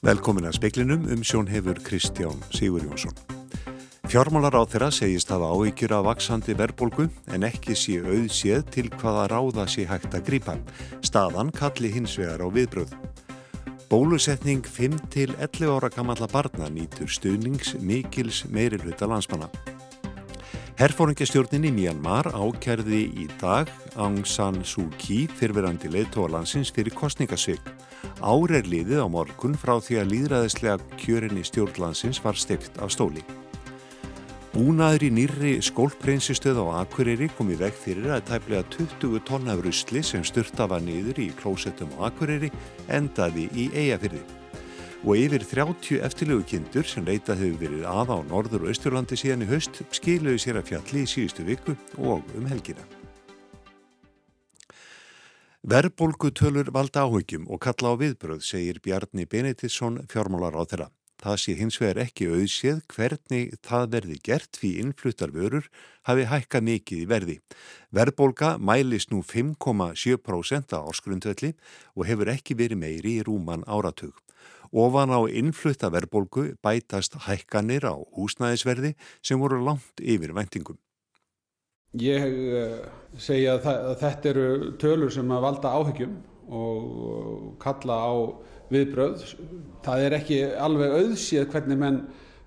Velkomin að speklinum um sjón hefur Kristján Sigur Jónsson. Fjármálar á þeirra segist hafa áhyggjur af vaksandi verbolgu en ekki sé auðséð til hvaða ráða sé hægt að grípa. Staðan kalli hins vegar á viðbröð. Bólusetning 5-11 ára gamalla barna nýtur stuðnings mikils meiri hluta landsmanna. Herfóringastjórnin í Myanmar ákjærði í dag Aung San Suu Kyi fyrverandi leittóalansins fyrir kostningasvig. Ár er liðið á morgun frá því að líðræðislega kjörinni stjórnlansins var stegt af stóli. Búnaður í nýrri skólpreinsistöð á Akureyri kom í veg fyrir að tæplega 20 tonna af rusli sem styrta var niður í klósettum á Akureyri endaði í eigafyrði og yfir 30 eftirlegu kindur sem leitað hefur verið að á norður og austurlandi síðan í höst skiluðu sér að fjalli í síðustu viku og um helgina. Verbolgu tölur valda áhugjum og kalla á viðbröð, segir Bjarni Benediktsson fjármálar á þeirra. Það sé hins vegar ekki auðséð hvernig það verði gert fyrir innfluttar vörur hafi hækka mikið í verði. Verðbólka mælist nú 5,7% á ársgrundvelli og hefur ekki verið meiri í rúman áratug. Ofan á innflutta verðbólgu bætast hækkanir á húsnæðisverði sem voru langt yfir vendingum. Ég uh, segja að, þetta eru tölur sem að valda áhyggjum og kalla á viðbröð. Það er ekki alveg auðsíð hvernig menn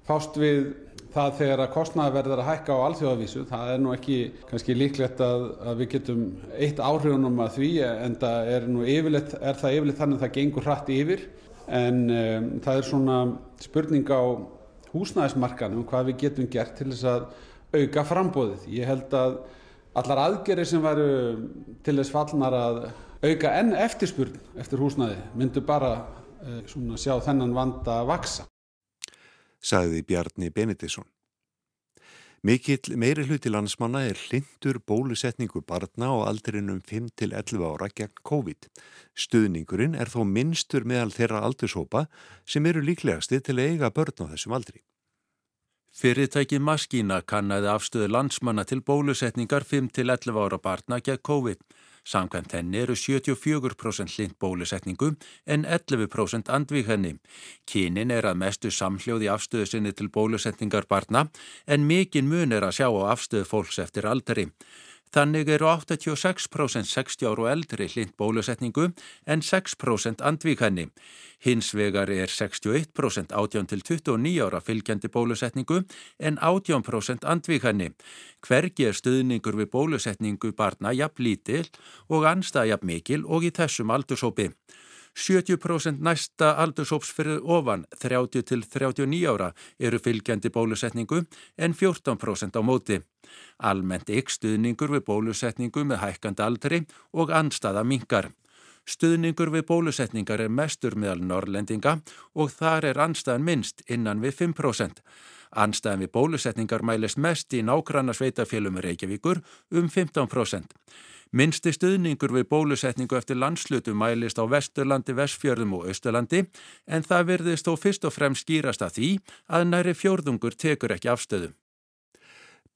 fást við það þegar að kostnaði verður að hækka á alþjóðavísu. Það er nú ekki kannski líklegt að, að við getum eitt áhrifunum að því en það er, yfirleitt, er það yfirleitt þannig að það gengur hratt yfir en um, það er svona spurning á húsnæðismarkanum hvað við getum gert til þess að auka frambóðið. Ég held að allar aðgerið sem varu til þess fallnar að auka enn eftirspurn eftir húsnæði myndu bara uh, svona sjá þennan vanda að vaksa. Saði Bjarni Benedisson. Mikill meiri hluti landsmanna er hlindur bólusetningu barna á aldrinum 5-11 ára gegn COVID. Stuðningurinn er þó minnstur meðal þeirra aldurshópa sem eru líklegasti til að eiga börn á þessum aldri. Fyrirtæki Maskína kannaði afstöðu landsmanna til bólusetningar 5-11 ára barna gegn COVID. Samkvæmt henni eru 74% hlind bólusetningu en 11% andvík henni. Kínin er að mestu samhljóði afstöðu sinni til bólusetningar barna en mikinn mun er að sjá á afstöðu fólks eftir aldri. Þannig eru 86% 60 ára og eldri hlind bólusetningu en 6% andvík henni. Hins vegar er 61% 18 til 29 ára fylgjandi bólusetningu en 18% andvík henni. Hvergi er stuðningur við bólusetningu barna jafn lítil og anstað jafn mikil og í þessum aldursópi. 70% næsta aldursóps fyrir ofan 30 til 39 ára eru fylgjandi bólusetningu en 14% á móti. Almennt ykk stuðningur við bólusetningu með hækkandi aldri og anstaða mingar. Stuðningur við bólusetningar er mestur meðal norrlendinga og þar er anstaðan minnst innan við 5%. Anstaðan við bólusetningar mælist mest í nákvæmna sveitafélum Reykjavíkur um 15%. Minnsti stuðningur við bólusetningu eftir landslutu mælist á Vesturlandi, Vestfjörðum og Östurlandi en það verðist þó fyrst og fremst skýrast að því að næri fjörðungur tekur ekki afstöðum.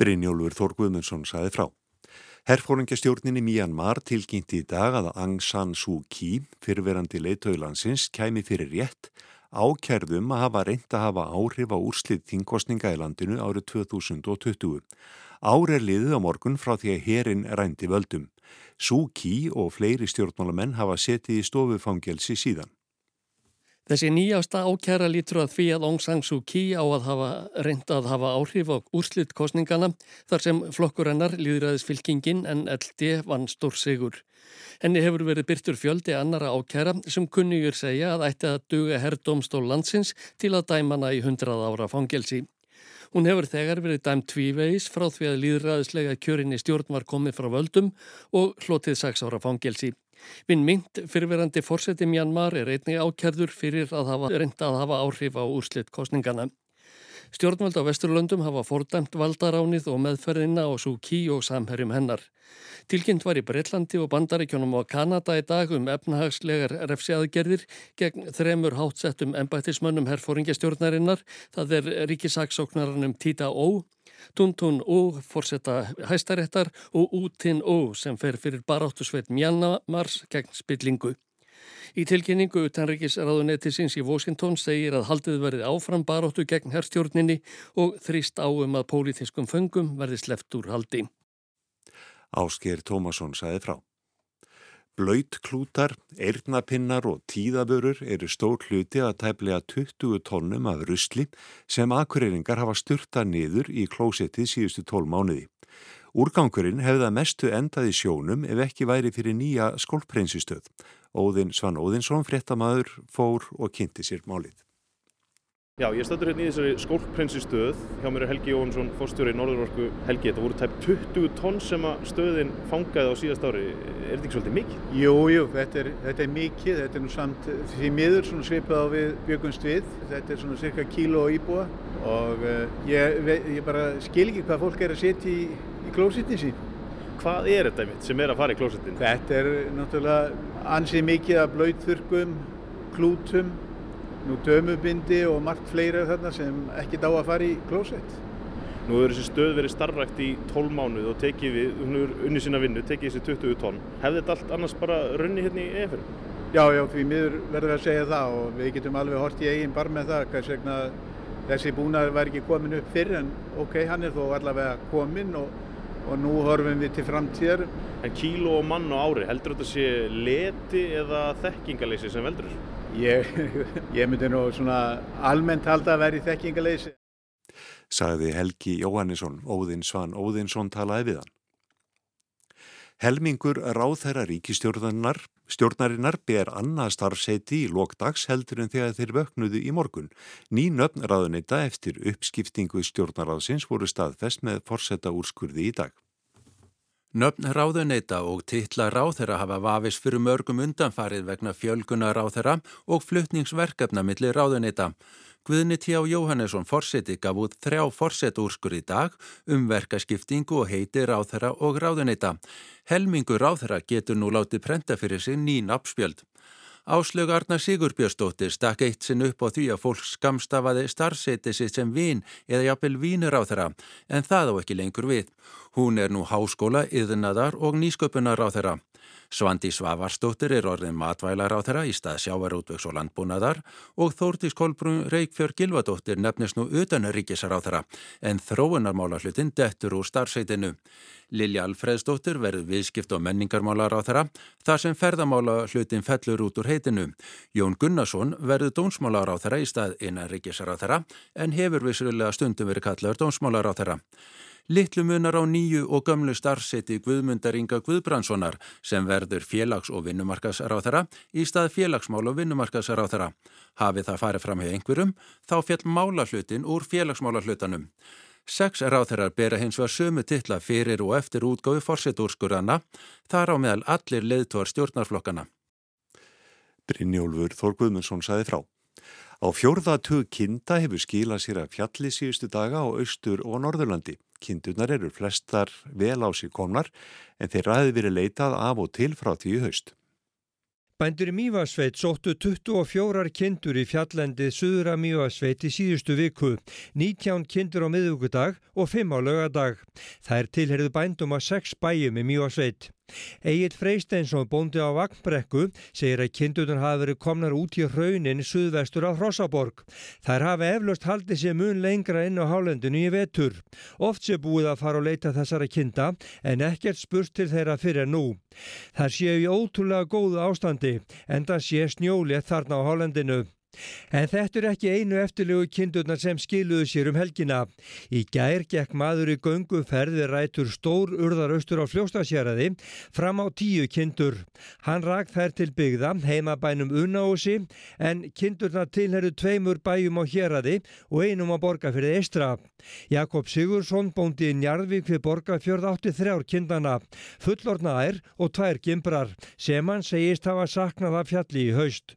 Brynjólfur Þór Guðmundsson saði frá. Herfóringastjórninni Myanmar tilkynnti í dag að Aung San Suu Kyi, fyrverandi leitauðlansins, kæmi fyrir rétt ákerðum að hafa reynd að hafa áhrif á úrslið þingkostninga í landinu árið 2020. Ár er liðið á morgun frá því að herin rændi völdum. Suu Kyi og fleiri stjórnmálamenn hafa setið í stofufangelsi síðan. Þessi nýjásta ákjæra lítur að því að Aung San Suu Kyi á að hafa reyndað að hafa áhrif á úrslitt kostningana þar sem flokkur hennar líðræðis fylkingin en LD vann stór sigur. Henni hefur verið byrtur fjöldi annara ákjæra sem kunnigur segja að ætti að duga herrdómstól landsins til að dæmana í hundrað ára fangelsi. Hún hefur þegar verið dæmt tvívegis frá því að líðræðislega kjörinni stjórn var komið frá völdum og hlotið 6 ára fangelsi. Vinn mynd fyrirverandi fórseti Mjanmar er einnig ákjærður fyrir að hafa reynda að hafa áhrif á úrslitt kostningana. Stjórnvald á Vesturlöndum hafa fordæmt valdaránið og meðferðina á Súki og samherjum hennar. Tilkynnt var í Breitlandi og Bandaríkjónum og Kanada í dag um efnahagslegar refsiaðgerðir gegn þremur hátsettum embættismönnum herfóringastjórnarinnar. Það er ríkisaksóknarannum Tita Ó, Tuntun Ó, fórsetta hæstaréttar og Útin Ó sem fer fyrir baráttusveit Mjannamars gegn spillingu. Í tilkynningu utanrikisraðunettisins í Washington segir að haldið verið áfram baróttu gegn herrstjórninni og þrýst áum að pólitískum föngum verði sleppt úr haldi. Ásker Tómasson saði frá. Blöytklútar, eirnapinnar og tíðabörur eru stór hluti að tæplega 20 tónnum af rusli sem akureyringar hafa styrta niður í klósettið síðustu tól mánuði. Úrgangurinn hefða mestu endað í sjónum ef ekki væri fyrir nýja skólpreinsistöð. Óðinn Svan Óðinsson, fréttamaður, fór og kynnti sér málið. Já, ég stöndur hérna í þessari skólpreinsistöð. Hjá mér er Helgi Jóhansson, fórstjóri í Norðurvorku. Helgi, þetta voru tæp 20 tonn sem að stöðin fangaði á síðast ári. Er þetta ekki svolítið mikið? Jú, jú, þetta er, þetta er mikið. Þetta er nú samt því miður svipað á við bjögunst við. Þetta er svona cirka kíló íbúa og uh, ég, ég bara skil ekki hvað fólk er að setja í, í klósittin sín. Hvað er þetta mitt sem er að fara í klósittin? Þetta er náttúrulega ansið mikið af blöytþurkum, klútum, nú dömubindi og margt fleira þarna sem ekki dá að fara í klósett. Nú hefur þessi stöð verið starrakt í 12 mánuð og tekið við, unni sína vinnu, tekið þessi 20 tonn. Hefði þetta allt annars bara runni hérna í EFR? Já, já, því miður verður að segja það og við getum alveg hort í eigin bar með það, vegna þessi búnaður var ekki komin upp fyrr en ok, hann er þó allavega komin og, og nú horfum við til framtíðar. En kíló og mann á ári, heldur þetta sé leti eða þekkingaleysi sem veldur þessu? Ég, ég myndi nú svona almennt halda að vera í þekkingaleysi sagði Helgi Jóhannesson, Óðinn Svan Óðinsson talaði við hann. Helmingur ráðherra ríkistjórnarinnar stjórnarinnar ber annað starfseiti í lokdags heldur en þegar þeir vöknuðu í morgun. Ný nöfn ráðunita eftir uppskiptingu stjórnaráðsins voru staðfest með forsetta úrskurði í dag. Nöfn ráðuneyta og titla ráðherra hafa vafis fyrir mörgum undanfarið vegna fjölguna ráðherra og fluttningsverkefna millir ráðuneyta. Guðni T. Jóhannesson forseti gaf út þrjá forsetúrskur í dag um verkaskiptingu og heiti ráðherra og ráðuneyta. Helmingu ráðherra getur nú látið prenta fyrir sig ný nafnspjöld. Áslög Arna Sigurbjörnsdóttir stakk eitt sinn upp á því að fólk skamstafaði starfseti sitt sem vín eða jafnvel vínur á þeirra, en það á ekki lengur við. Hún er nú háskóla, yðnaðar og nýsköpunar á þeirra. Svandi Svavarstóttir er orðin matvælar á þeirra í stað sjávarútvegs og landbúnaðar og Þórtís Kolbrún Reykjörg Gilvadóttir nefnist nú utanríkisar á þeirra en þróunarmála hlutin dettur úr starfseitinu. Lilja Alfredsdóttir verður viðskipt og menningarmálar á þeirra þar sem ferðamála hlutin fellur út úr heitinu. Jón Gunnarsson verður dónsmálar á þeirra í stað innanríkisar á þeirra en hefur vissulega stundum verið kallaður dónsmálar á þeirra. Littlu munar á nýju og gömlu starfseti Guðmundaringa Guðbrandssonar sem verður félags- og vinnumarkasráþara í stað félagsmál og vinnumarkasráþara. Hafið það farið fram hjá einhverjum, þá fjall málahlutin úr félagsmálahlutanum. Seks ráþarar bera hins vegar sömu titla fyrir og eftir útgáfi fórsetúrskurðana, þar á meðal allir leðtvar stjórnarflokkana. Brynjólfur Þór Guðmundsson saði frá. Á fjórðatug kinda hefur skilað sér að fjalli síðustu daga á austur og norðurlandi. Kindunar eru flestar vel á sig komnar en þeirra hefði verið leitað af og til frá því haust. Bændur í Mývasveit sóttu 24 kindur í fjallendið Suðra Mývasveit í síðustu viku, 19 kindur á miðugudag og 5 á lögadag. Það er tilherðu bændum að 6 bæjum í Mývasveit. Egil Freisteinsson bóndi á Vagnbrekku segir að kindunum hafi verið komnar út í raunin suðvestur af Hrossaborg. Þær hafi eflaust haldið sér mun lengra inn á hálendinu í vetur. Oft sé búið að fara og leita þessara kinda en ekkert spurt til þeirra fyrir nú. Það séu í ótrúlega góðu ástandi en það sé snjólið þarna á hálendinu. En þetta er ekki einu eftirlegu kindurnar sem skiluðu sér um helgina. Í gær gekk maður í gönguferði rætur stór urðaraustur á fljóstasjæraði fram á tíu kindur. Hann rak þær til byggða heimabænum Unaósi en kindurnar tilherru tveimur bæjum á hjeraði og einum á borgarfyrði Eistra. Jakob Sigursson bóndi í Njarðvík við borgarfjörð átti þrjár kindana, fullorna ær og tvær gimbrar sem hann segist hafa saknað af fjalli í haust.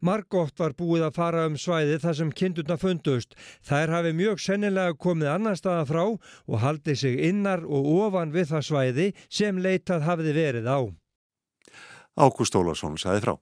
Margótt var búið að fara um svæði þar sem kindurna fundust. Þær hafi mjög sennilega komið annar staða frá og haldið sig innar og ofan við það svæði sem leitað hafiði verið á. Ágúst Ólarsson sagði frá.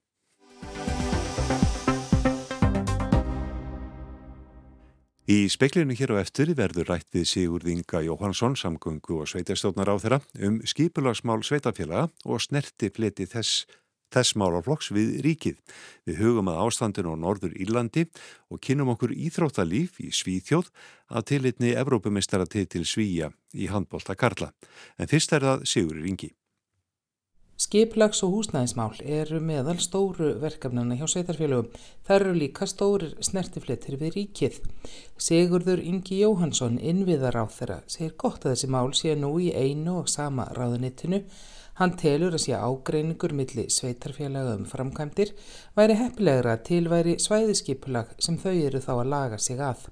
Í speklinu hér á eftir verður rætt við Sigurð Inga Jóhansson, samgöngu og sveitastjónar á þeirra um skipulagsmál sveitafélaga og snerti fleti þess þess málaflokks við ríkið. Við hugum að ástandinu á Norður Írlandi og kynum okkur íþróttalíf í Svíþjóð að tilitni Evrópumistara til til Svíja í handbólta Karla. En fyrst er það Sigur Ringi. Skiplags og húsnæðismál eru meðal stóru verkefnana hjá sveitarfélögum. Það eru líka stórir snertifletir við ríkið. Sigurður Ingi Jóhansson, innviðar á þeirra, segir gott að þessi mál sé nú í einu og sama ráðunittinu. Hann telur að sé ágreiningur milli sveitarfélaga um framkvæmdir, væri heppilegra til væri svæðiskipulag sem þau eru þá að laga sig að.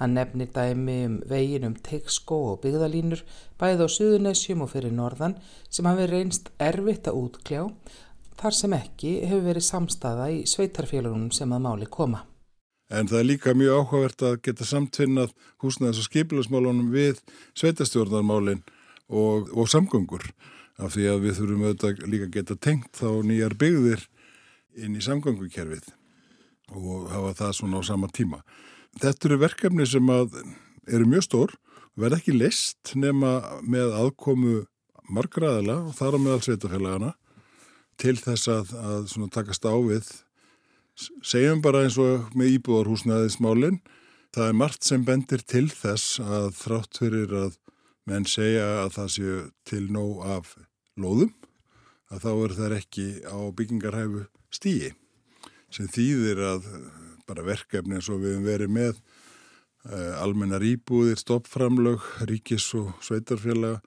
Hann nefnir dæmi um vegin um teikskó og byggðalínur bæði á Suðunessjum og fyrir norðan sem hafi reynst erfitt að útkljá þar sem ekki hefur verið samstaða í sveitarfélagunum sem að máli koma. En það er líka mjög áhugavert að geta samtvinnað húsnæðis og skipilagsmálunum við sveitarstjórnarmálinn og, og samgöngur af því að við þurfum auðvitað líka geta tengt þá nýjar byggðir inn í samgöngukerfið og hafa það svona á sama tíma. Þetta eru verkefni sem eru mjög stór, verð ekki list nema með aðkomu margraðala og þar á meðal sveitafélagana til þess að, að takast á við. Segjum bara eins og með íbúðarhúsnaðismálinn, það er margt sem bendir til þess að þrátt fyrir að menn segja að það séu til nóg af lóðum, að þá er það ekki á byggingarhæfu stíi sem þýðir að bara verkefni eins og við hefum verið með uh, almennar íbúðir, stoppframlög, ríkis og sveitarfélag,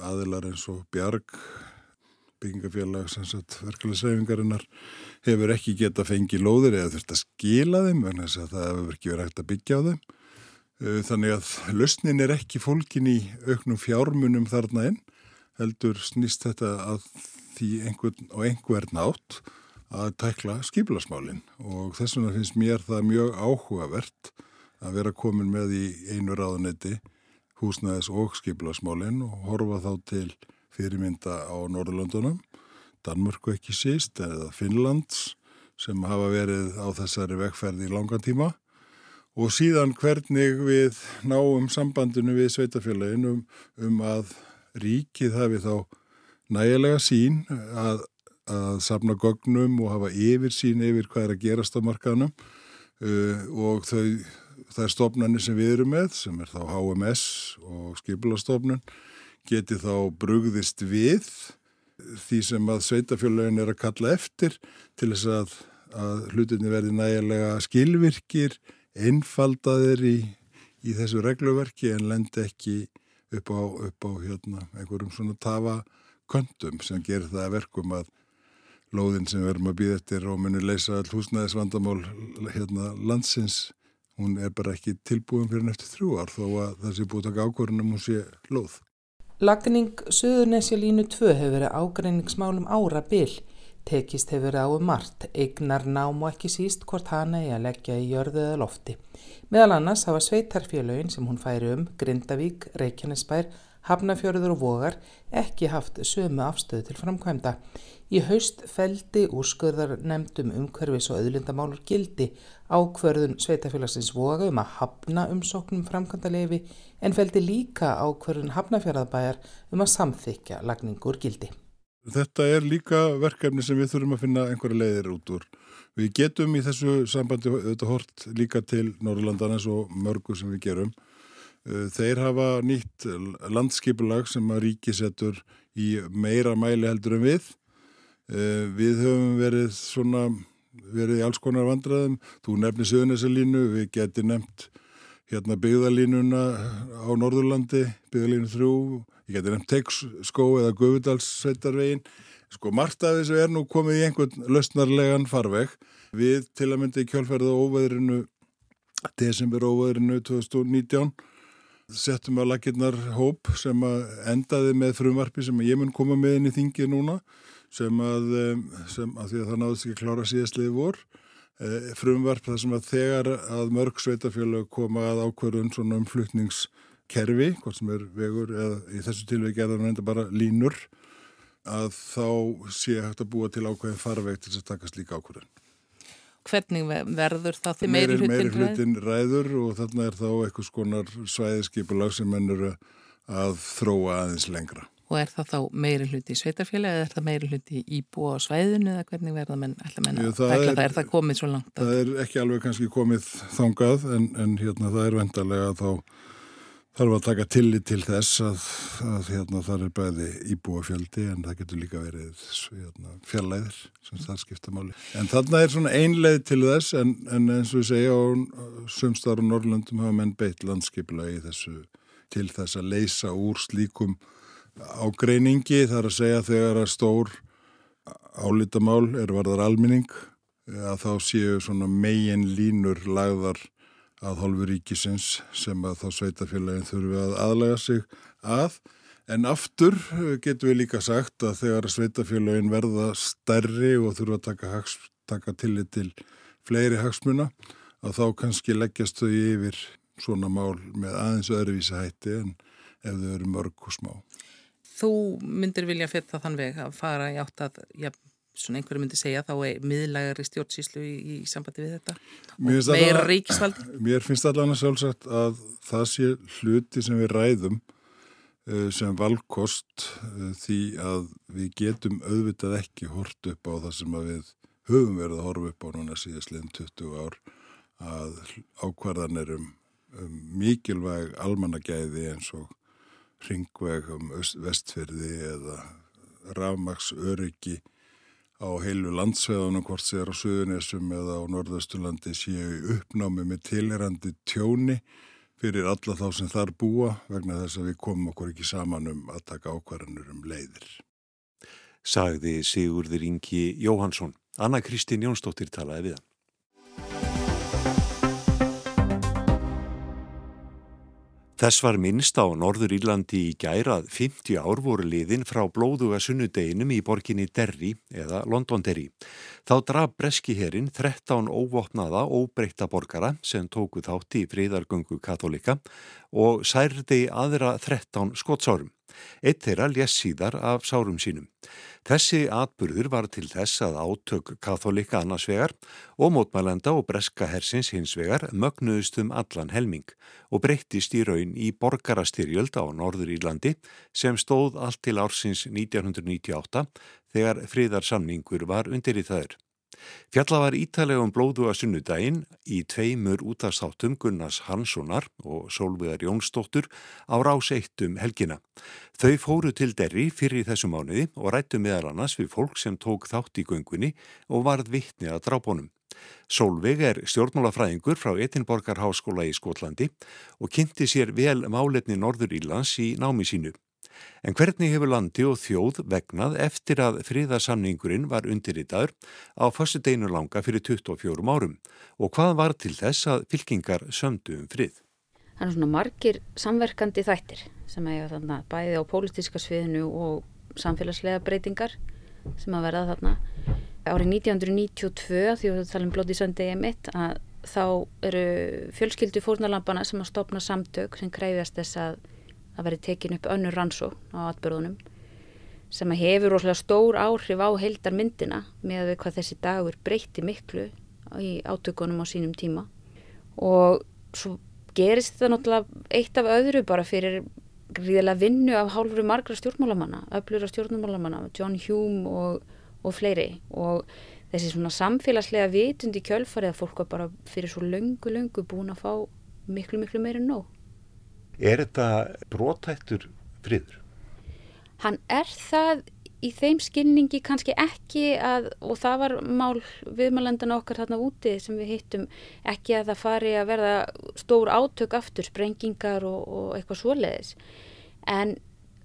aðilar eins og bjarg, byggingafélag, verkefælisreifingarinnar hefur ekki geta fengið lóðir eða þurft að skila þeim, það hefur ekki verið hægt að byggja á þeim. Uh, þannig að lausnin er ekki fólkin í auknum fjármunum þarna inn, heldur snýst þetta að því einhvern og einhvern átt að tækla skipilasmálinn og þess vegna finnst mér það mjög áhugavert að vera komin með í einu ráðanetti húsnæðis og skipilasmálinn og horfa þá til fyrirmynda á Norðurlandunum, Danmörku ekki síst eða Finnlands sem hafa verið á þessari vegferði í langan tíma. Og síðan hvernig við náum sambandinu við sveitafélagin um, um að ríkið hafi þá nægilega sín að að safna gögnum og hafa yfir sín yfir hvað er að gerast á markaðnum. Uh, og þau, það er stofnarnir sem við erum með sem er þá HMS og skipulastofnun geti þá brugðist við því sem að sveitafjölaugin er að kalla eftir til þess að, að hlutinni verði nægilega skilvirkir, einfaldaðir í, í þessu regluverki en lendi ekki upp á, upp á hérna, einhverjum svona tafa kontum sem gerir það verkum að lóðin sem við erum að býða eftir og munir leysa all húsnæðisvandamál hérna landsins, hún er bara ekki tilbúin fyrir neftir þrjú ár þó að það sé búið að taka ákvörðunum hún sé lóð. Lagning Suðurnesja línu 2 hefur verið ágreiningsmálum ára byll. Tekist hefur verið á um margt, eignar nám og ekki síst hvort hana er að leggja í jörðu eða lofti. Meðal annars hafa sveitarfélögin sem hún færi um, Grindavík, Reykjanesbær, Hafnafjörður og Vogar ekki haft sömu afstöðu til framkvæmda. Í haust feldi úrskurðar nefndum umhverfis og auðlindamálur gildi ákverðun sveitafélagsins voga um að hafna umsóknum framkvæmdalefi en feldi líka ákverðun hafnafjörðabæjar um að samþykja lagningur gildi. Þetta er líka verkefni sem við þurfum að finna einhverja leiðir út úr. Við getum í þessu sambandi auðvitað hort líka til Norrlandanes og mörgu sem við gerum. Uh, þeir hafa nýtt landskipulag sem að ríki setur í meira mæli heldur en við. Eh, við höfum verið svona, verið í alls konar vandraðum, þú nefnir söðunesalínu, við getum nefnt hérna byggðalínuna á Norðurlandi, byggðalínu þrjú, ég geti nefnt Tegsskó eða Guðvudalssveitarvegin, sko margt af þessu er nú komið í einhvern löstnarlegan farveg. Við til að mynda í kjálfærið á óveðrinu, desember óveðrinu 2019, settum að lakirnar hóp sem að endaði með frumvarfi sem ég mun koma með inn í þingið núna sem að, sem að því að það náðist ekki að klára síðastliði vor eh, frumvarp þar sem að þegar að mörg sveitafjölu koma að ákverðun svona umflutningskerfi, hvort sem er vegur eða í þessu tilvegi er það reynda bara línur að þá sé hægt að búa til ákveðin farveg til þess að taka slíka ákverðun. Hvernig verður þá því meiri hlutin, meiri hlutin ræður og þarna er þá eitthvað skonar svæðiskipulag sem mennur að þróa aðeins lengra Og er það þá meiri hluti í sveitarfjöla eða er það meiri hluti í búa á svæðinu eða hvernig verða menn alltaf menna? Jú, það, er, það er það komið svo langt? Það er ekki alveg kannski komið þangað en, en hérna það er vendarlega þá þarf að taka tillit til þess að, að hérna það er bæði íbúa fjöldi en það getur líka verið hérna, fjallæðir sem það skipta máli. En þarna er svona einleið til þess en, en eins og ég segja á sumstar og Norrlöndum hafa menn beitt landskipla í þessu til þess að leysa úr slíkum ágreiningi þar að segja þegar að stór álítamál er varðar alminning að þá séu svona megin línur lagðar að holfu ríkisins sem að þá sveitafélagin þurfi að aðlæga sig að en aftur getur við líka sagt að þegar sveitafélagin verða stærri og þurfa að taka, hags, taka tillit til fleiri hagsmuna að þá kannski leggjast þau yfir svona mál með aðeins öðruvísi hætti en ef þau eru mörg og smá. Þú myndir vilja fyrir það þann veg að fara í átt að, já, svona einhverju myndi segja, þá er miðlægari stjórnsýslu í, í sambandi við þetta og meira ríkisvaldi? Mér finnst allan að sjálfsagt að það sé hluti sem við ræðum uh, sem valkost uh, því að við getum auðvitað ekki hort upp á það sem við höfum verið að horfa upp á núna síðastliðin 20 ár að ákvarðan er um, um mikilvæg almannagæði eins og ringveg um vestferði eða rafmaks öryggi á heilu landsveðunum hvort sér á Suðunisum eða á Norðausturlandi séu uppnámi með tilherandi tjóni fyrir alla þá sem þar búa vegna þess að við komum okkur ekki saman um að taka ákvarðanur um leiðir. Sagði Sigurður Ingi Jóhansson. Anna Kristín Jónsdóttir talaði við hann. Þess var minnst á Norður Írlandi í gærað 50 ár voru liðin frá blóðuga sunnudeginum í borginni Derry eða London Derry. Þá draf Breskiherin 13 óvopnaða óbreyta borgara sem tóku þátt í fríðargöngu katholika og særði aðra 13 skotsárum. Eitt þeirra lés síðar af sárum sínum. Þessi atburður var til þess að átök katholika annars vegar og mótmælenda og breska hersins hins vegar mögnuðust um allan helming og breyttist í raun í borgarastyrjöld á Norður Írlandi sem stóð allt til ársins 1998 þegar fríðarsamningur var undir í þaður. Fjalla var ítalegum blóðuga sunnudaginn í tveimur útastáttum Gunnars Hanssonar og Solvegar Jónsdóttur á rás eittum helgina. Þau fóru til derri fyrir þessu mánuði og rættu meðal annars við fólk sem tók þátt í göngunni og varð vittni að drábónum. Solveig er stjórnmálafræðingur frá Etinborgar Háskóla í Skotlandi og kynnti sér vel málefni Norður Ílands í námi sínu. En hvernig hefur landi og þjóð vegnað eftir að fríðarsamningurinn var undirritaður á fyrstu deinu langa fyrir 24 árum og hvað var til þess að fylkingar sömdu um frið? Það er svona margir samverkandi þættir sem eiga þarna bæði á pólitíska sviðinu og samfélagslega breytingar sem að verða þarna. Árið 1992 því að við talum blóti söndegi mitt að þá eru fjölskyldu fórnalampana sem að stopna samtök sem kreyfjast þess að að veri tekin upp önnur rannsó á atbyrðunum sem hefur rosalega stór áhrif á heildar myndina með hvað þessi dagur breyti miklu í átökunum á sínum tíma. Og svo gerist það náttúrulega eitt af öðru bara fyrir gríðilega vinnu af hálfur margra stjórnmálamanna, öflur af stjórnmálamanna John Hume og, og fleiri. Og þessi svona samfélagslega vitundi kjölfarið að fólk var bara fyrir svo löngu, löngu búin að fá miklu, miklu meira nóg Er þetta brótættur friður? Hann er það í þeim skilningi kannski ekki að, og það var mál viðmælendana okkar þarna úti sem við hittum, ekki að það fari að verða stór átök aftur, sprengingar og, og eitthvað svoleiðis. En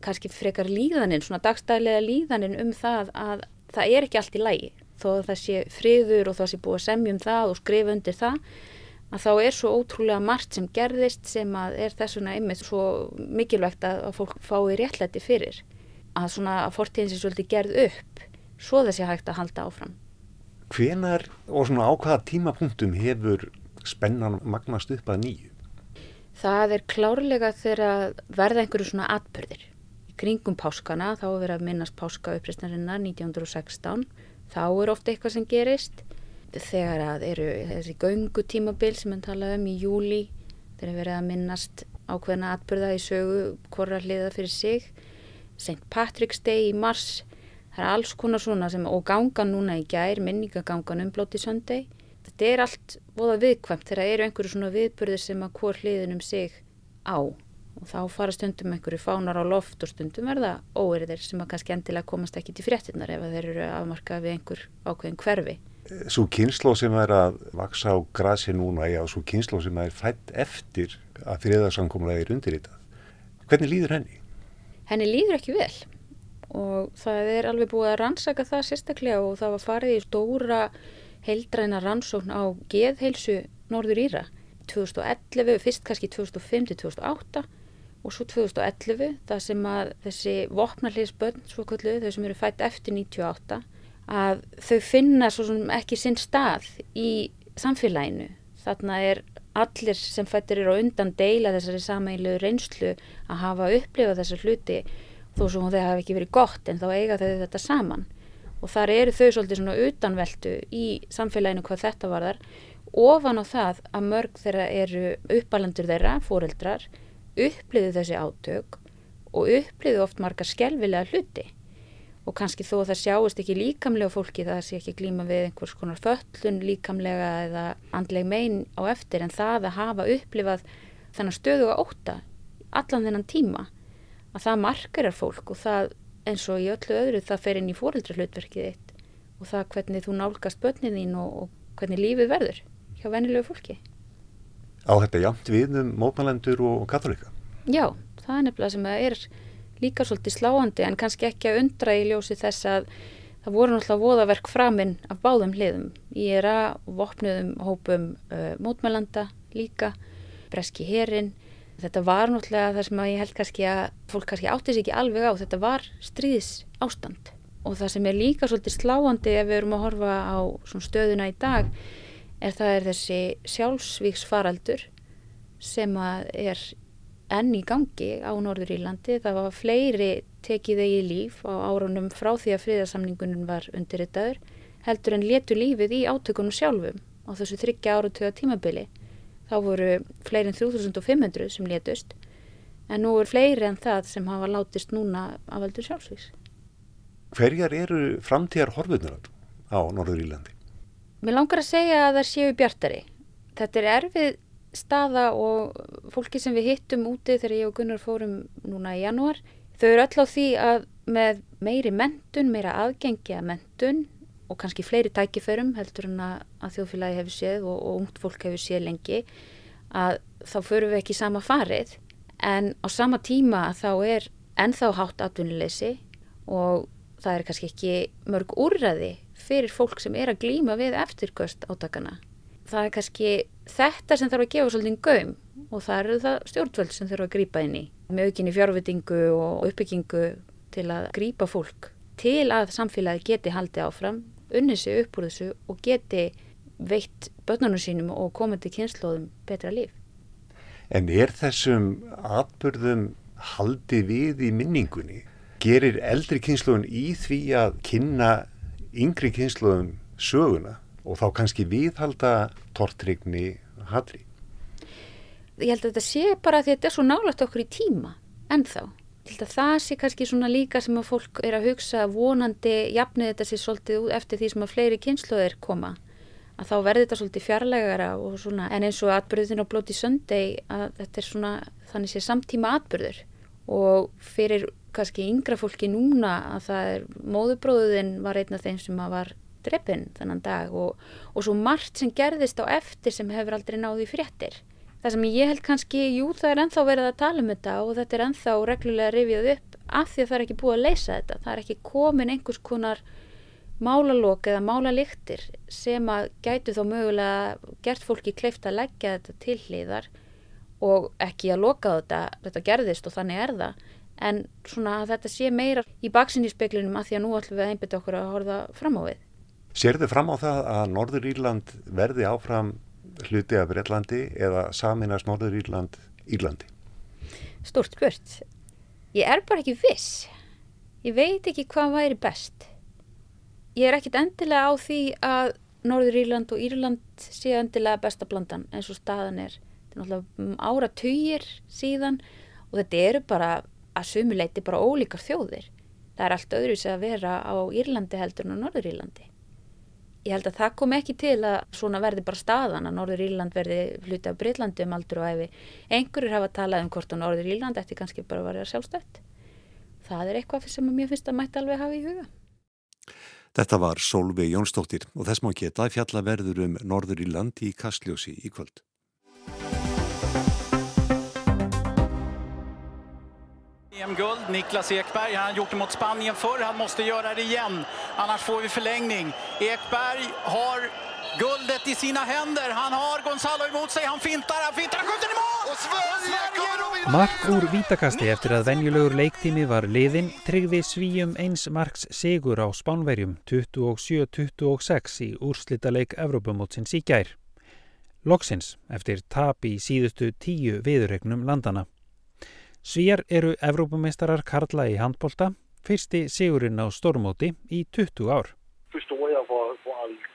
kannski frekar líðaninn, svona dagstælega líðaninn um það að það er ekki allt í lægi. Þó að það sé friður og það sé búið að semjum það og skrifa undir það að þá er svo ótrúlega margt sem gerðist sem að er þessuna einmitt svo mikilvægt að, að fólk fái réttlæti fyrir. Að svona að fortíðin sé svolítið gerð upp svo þessi hægt að halda áfram. Hvenar og svona á hvaða tímapunktum hefur spennan magnast upp að nýju? Það er klárlega þegar verða einhverju svona atbyrðir í kringum páskana, þá er verið að minnast páska upprýstnarinnar 1916 þá er ofta eitthvað sem gerist þegar að eru þessi göngutímabil sem við talaðum um í júli þegar verðum að minnast ákveðna atbyrða í sögu hvora hliða fyrir sig St. Patrick's Day í mars það er alls konar svona sem og gangan núna í gær, minningagangan um Bloody Sunday þetta er allt voða viðkvæmt þegar eru einhverju svona viðburðir sem að hvort hliðin um sig á og þá fara stundum einhverju fánar á loft og stundum verða óeriðir sem að kannski endilega komast ekki til fréttinnar ef þeir eru afmarkað við einhver ákveðin hverfi. Svo kynslo sem er að vaksa á grasi núna, já, svo kynslo sem er fætt eftir að þriðarsankomlega er undirritað. Hvernig líður henni? Henni líður ekki vel og það er alveg búið að rannsaka það sérstaklega og það var farið í stóra heildræna rannsókn á geðheilsu Norður Íra 2011, fyrst kannski 2005-2008 og svo 2011 það sem að þessi vopnarliðsbönn, svo kallu, þau sem eru fætt eftir 98, að þau finna svo sem ekki sinn stað í samfélaginu. Þarna er allir sem fættir eru undan deila þessari sameilu reynslu að hafa upplifað þessar hluti þó sem það hafi ekki verið gott en þá eiga þau þetta saman og þar eru þau svolítið svona utanveldu í samfélaginu hvað þetta var þar ofan á það að mörg þeirra eru uppalandur þeirra, fóreldrar uppliðu þessi átök og uppliðu oft margar skelvilega hluti og kannski þó að það sjáist ekki líkamlega fólki það sé ekki glíma við einhvers konar föllun líkamlega eða andleg mein á eftir en það að hafa upplifað þennan stöðu að óta allan þennan tíma að það markarar fólk og það eins og í öllu öðru það fer inn í fóreldra hlutverkið þitt og það hvernig þú nálgast börnin þín og, og hvernig lífið verður hjá venilegu fólki. Á þetta jamt við um mótmælendur og katholika? Já, það er nefnilega sem að er líka svolítið sláandi en kannski ekki að undra í ljósi þess að það voru náttúrulega voðaverk framinn af báðum hliðum. Að vopnuðum hópum uh, mótmælanda líka, breski herin Þetta var náttúrulega það sem ég held kannski að fólk kannski átti sér ekki alveg á. Þetta var stríðis ástand og það sem er líka svolítið sláandi ef við erum að horfa á stöðuna í dag er það er þessi sjálfsvíksfaraldur sem er enn í gangi á Norður Írlandi. Það var fleiri tekið þegi líf á árunum frá því að friðarsamningunum var undirritaður heldur en letu lífið í átökunum sjálfum á þessu þryggja áratöða tímabili. Þá voru fleiri en 3500 sem letust en nú er fleiri en það sem hafa látist núna af veldur sjálfsvíks. Hverjar eru framtíðar horfurnar á Norður Írlandi? Mér langar að segja að það séu bjartari. Þetta er erfið staða og fólki sem við hittum úti þegar ég og Gunnar fórum núna í janúar, þau eru öll á því að með meiri mentun, meira aðgengi að mentun og kannski fleiri tækiförum heldur en að þjóðfélagi hefur séð og, og ungt fólk hefur séð lengi að þá förum við ekki sama farið en á sama tíma þá er ennþá hátt atvinnuleysi og það er kannski ekki mörg úrræði fyrir fólk sem er að glýma við eftirkvöst átakana. Það er kannski þetta sem þarf að gefa svolítið gaum og það eru það stjórnvöld sem þarf að grýpa inn í með aukinni fjárvitingu og uppbyggingu til að grýpa fólk til að samfélagi geti haldið áfram unnið sig upp úr þessu og geti veitt börnunum sínum og komandi kynnslóðum betra líf. En er þessum atbyrðum haldið við í minningunni? Gerir eldri kynnslóðun í því að kynna yngri kynnslóðum söguna og þá kannski viðhalda tortrygni hatri? Ég held að þetta sé bara að þetta er svo nálægt okkur í tíma ennþá. Það sé kannski svona líka sem að fólk er að hugsa vonandi jafnið þetta sé svolítið eftir því sem að fleiri kynsluðir koma. Að þá verður þetta svolítið fjarlægara svona en eins og atbyrðin á blóti söndei að þetta er svona þannig sé samtíma atbyrður og fyrir kannski yngra fólki núna að það er móðubróðin var einn af þeim sem var dreppin þannan dag og, og svo margt sem gerðist á eftir sem hefur aldrei náði fréttir Það sem ég held kannski, jú það er enþá verið að tala um þetta og þetta er enþá reglulega rifjað upp af því að það er ekki búið að leysa þetta. Það er ekki komin einhvers konar málalók eða málaliktir sem að gætu þá mögulega gert fólki kleift að leggja þetta til hlýðar og ekki að loka þetta, þetta gerðist og þannig er það. En svona að þetta sé meira í baksinni speklinum að því að nú ætlum við að einbita okkur að horfa fram á við. Sér þið fram á það að Norður Írland verði áfram hluti af Breitlandi eða saminast Norður Írland Írlandi? Stort spurt. Ég er bara ekki viss. Ég veit ekki hvað væri best. Ég er ekkit endilega á því að Norður Írland og Írland séu endilega besta blandan eins og staðan er. Þetta er náttúrulega ára töyir síðan og þetta eru bara að sumuleiti bara ólíkar þjóðir. Það er allt öðru sem að vera á Írlandi heldur en á Norður Írlandi. Ég held að það kom ekki til að svona verði bara staðan að Norður Írland verði hluti af Breitlandi um aldur og æfi. Einhverjur hafa talað um hvort á Norður Írland eftir kannski bara að vera sjálfstætt. Það er eitthvað sem mér finnst að mætti alveg hafa í huga. Þetta var Solveig Jónsdóttir og þess má geta fjallaverður um Norður Írland í Kastljósi í kvöld. EM-guld, Niklas Ekberg, han har gjort det mot Spanien förr, han måste göra det igen, annars får vi förlängning. Ekberg har guldet i sina händer, han har Gonzalo emot sig, han fintar, han fintar, han skjuter i mål! Och Sverige kommer att vinna! Mark úr vítakasti eftir að venjulegur leiktími var liðin tryggði svíjum eins marks sigur á Spánverjum 27-26 í úrslita leik Evrópumótsins í gær. Loksins eftir tap í síðustu tíu viðurregnum landana. Svíjar eru Evrópumeistarar Karla í handbólta, fyrsti sigurinn á stormóti í 20 ár. Förstår jag vad, vad allt,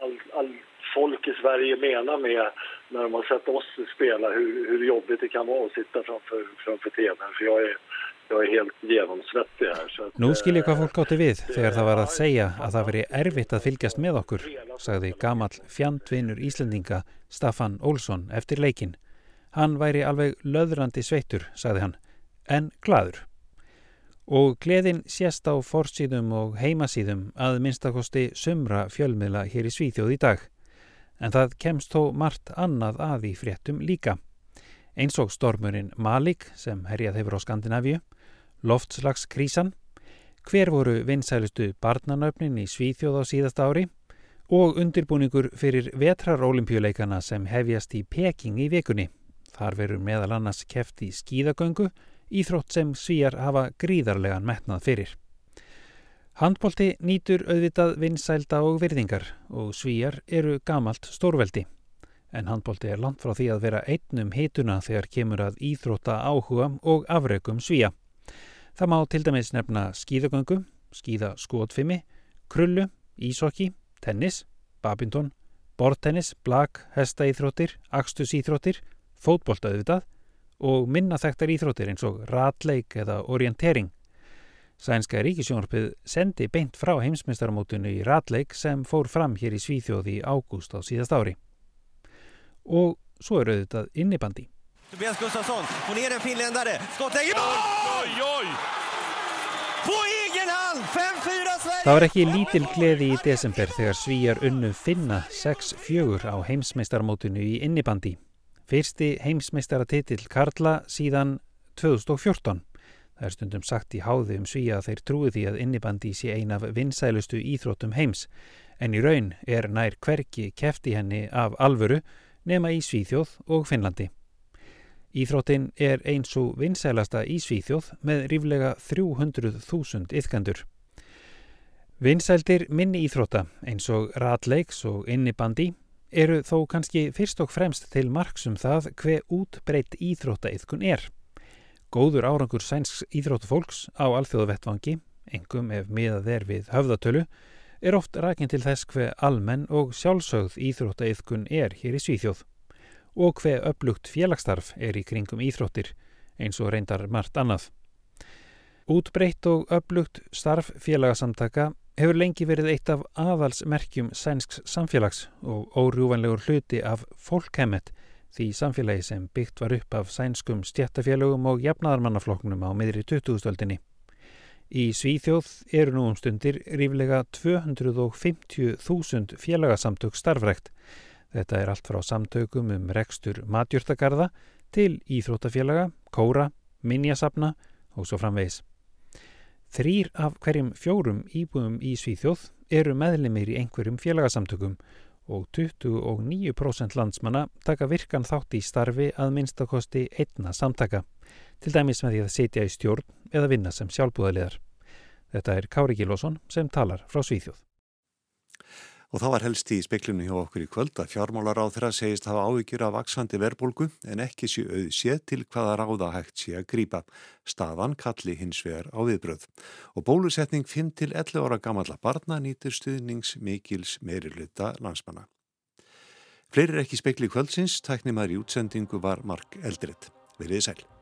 all, all folk i Sverige menar med när har sett oss spela, hur, hur jobbigt det kan vara att sitta framför, framför tvn. För jag är, jag er helt genomsvettig här. Nú skil ég hvað fólk átti við þegar það var að segja að það veri erfitt að fylgjast með okkur, sagði gamall fjandvinur Íslendinga Staffan Olsson eftir leikin. Hann væri alveg löðrandi sveittur, sagði hann, en gladur. Og gleðin sést á forsýðum og heimasýðum að minnstakosti sumra fjölmiðla hér í Svíþjóð í dag. En það kemst þó margt annað að í fréttum líka. Eins og stormurinn Malik sem herjað hefur á Skandinavíu, loftslagskrísan, hver voru vinsælustu barnanöfnin í Svíþjóð á síðast ári og undirbúningur fyrir vetrarolimpíuleikana sem hefjast í Peking í vikunni. Þar verður meðal annars keft í skíðagöngu, íþrótt sem svíjar hafa gríðarlegan metnað fyrir. Handbólti nýtur auðvitað vinsælda og virðingar og svíjar eru gamalt stórveldi. En handbólti er langt frá því að vera einnum hituna þegar kemur að íþrótta áhuga og afregum svíja. Það má til dæmis nefna skíðagöngu, skíðaskotfimi, krullu, ísokki, tennis, babindón, bortennis, blag, hestaíþróttir, axtusíþróttir, fótbolta auðvitað og minna þekktar íþróttir eins og ratleik eða orientering. Sænska ríkisjónarpið sendi beint frá heimsmyndstarmótunu í ratleik sem fór fram hér í Svíþjóði í ágúst á síðast ári. Og svo er auðvitað innibandi. Tobias Gustafsson, hún er en mål! Oj, oj! På egen hand, 5-4 Sverige! Það var ekki lítil gleði í desember þegar Svíjar unnu finna 6-4 á heimsmeistarmótinu í innibandi. Fyrsti heimsmeistaratitil Karla síðan 2014. Það er stundum sagt í háði um Svíja að þeir trúi því að innibandi sé ein af vinsælustu íþróttum heims, en í raun er nær hverki kefti henni af alvöru nema í Svíþjóð og Finnlandi. Íþróttin er eins og vinsælasta í Svíþjóð með ríflega 300.000 yfkandur. Vinsældir minni íþrótta eins og ratleiks og innibandi eru þó kannski fyrst og fremst til marksum það hver útbreytt íþróttaiðkun er. Góður árangur sænsks íþróttufólks á alþjóðavettvangi, engum ef miðað er við höfðatölu, er oft rækinn til þess hver almenn og sjálfsögð íþróttaiðkun er hér í Svíþjóð og hver upplugt félagsstarf er í kringum íþróttir eins og reyndar margt annað. Útbreytt og upplugt starf félagsamtaka hefur lengi verið eitt af aðalsmerkjum sænsks samfélags og órjúvanlegur hluti af fólkhemmet því samfélagi sem byggt var upp af sænskum stjættafélögum og jafnaðarmannafloknum á miðri 2000-öldinni. Í Svíþjóð eru nú um stundir ríflega 250.000 félagasamtök starfrækt. Þetta er allt frá samtökum um rekstur matjúrtagarða til íþróttafélaga, kóra, minjasafna og svo framvegis. Þrýr af hverjum fjórum íbúðum í Svíþjóð eru meðlimir í einhverjum félagasamtökum og 29% landsmanna taka virkan þátt í starfi að minnstakosti einna samtaka, til dæmis með því að setja í stjórn eða vinna sem sjálfbúðaliðar. Þetta er Kári Gilvason sem talar frá Svíþjóð. Og þá var helst í speklinu hjá okkur í kvöld að fjármálar á þeirra segist hafa áhyggjur af vaksandi verbolgu en ekki séu auðséð til hvaða ráða hægt sé að grýpa. Staðan kalli hins vegar á viðbröð. Og bólusetning 5-11 ára gamalla barna nýtir stuðnings mikils meiriluta landsmanna. Fleiri er ekki spekli kvöldsins, tæknimaður í útsendingu var Mark Eldredd. Verðið sæl.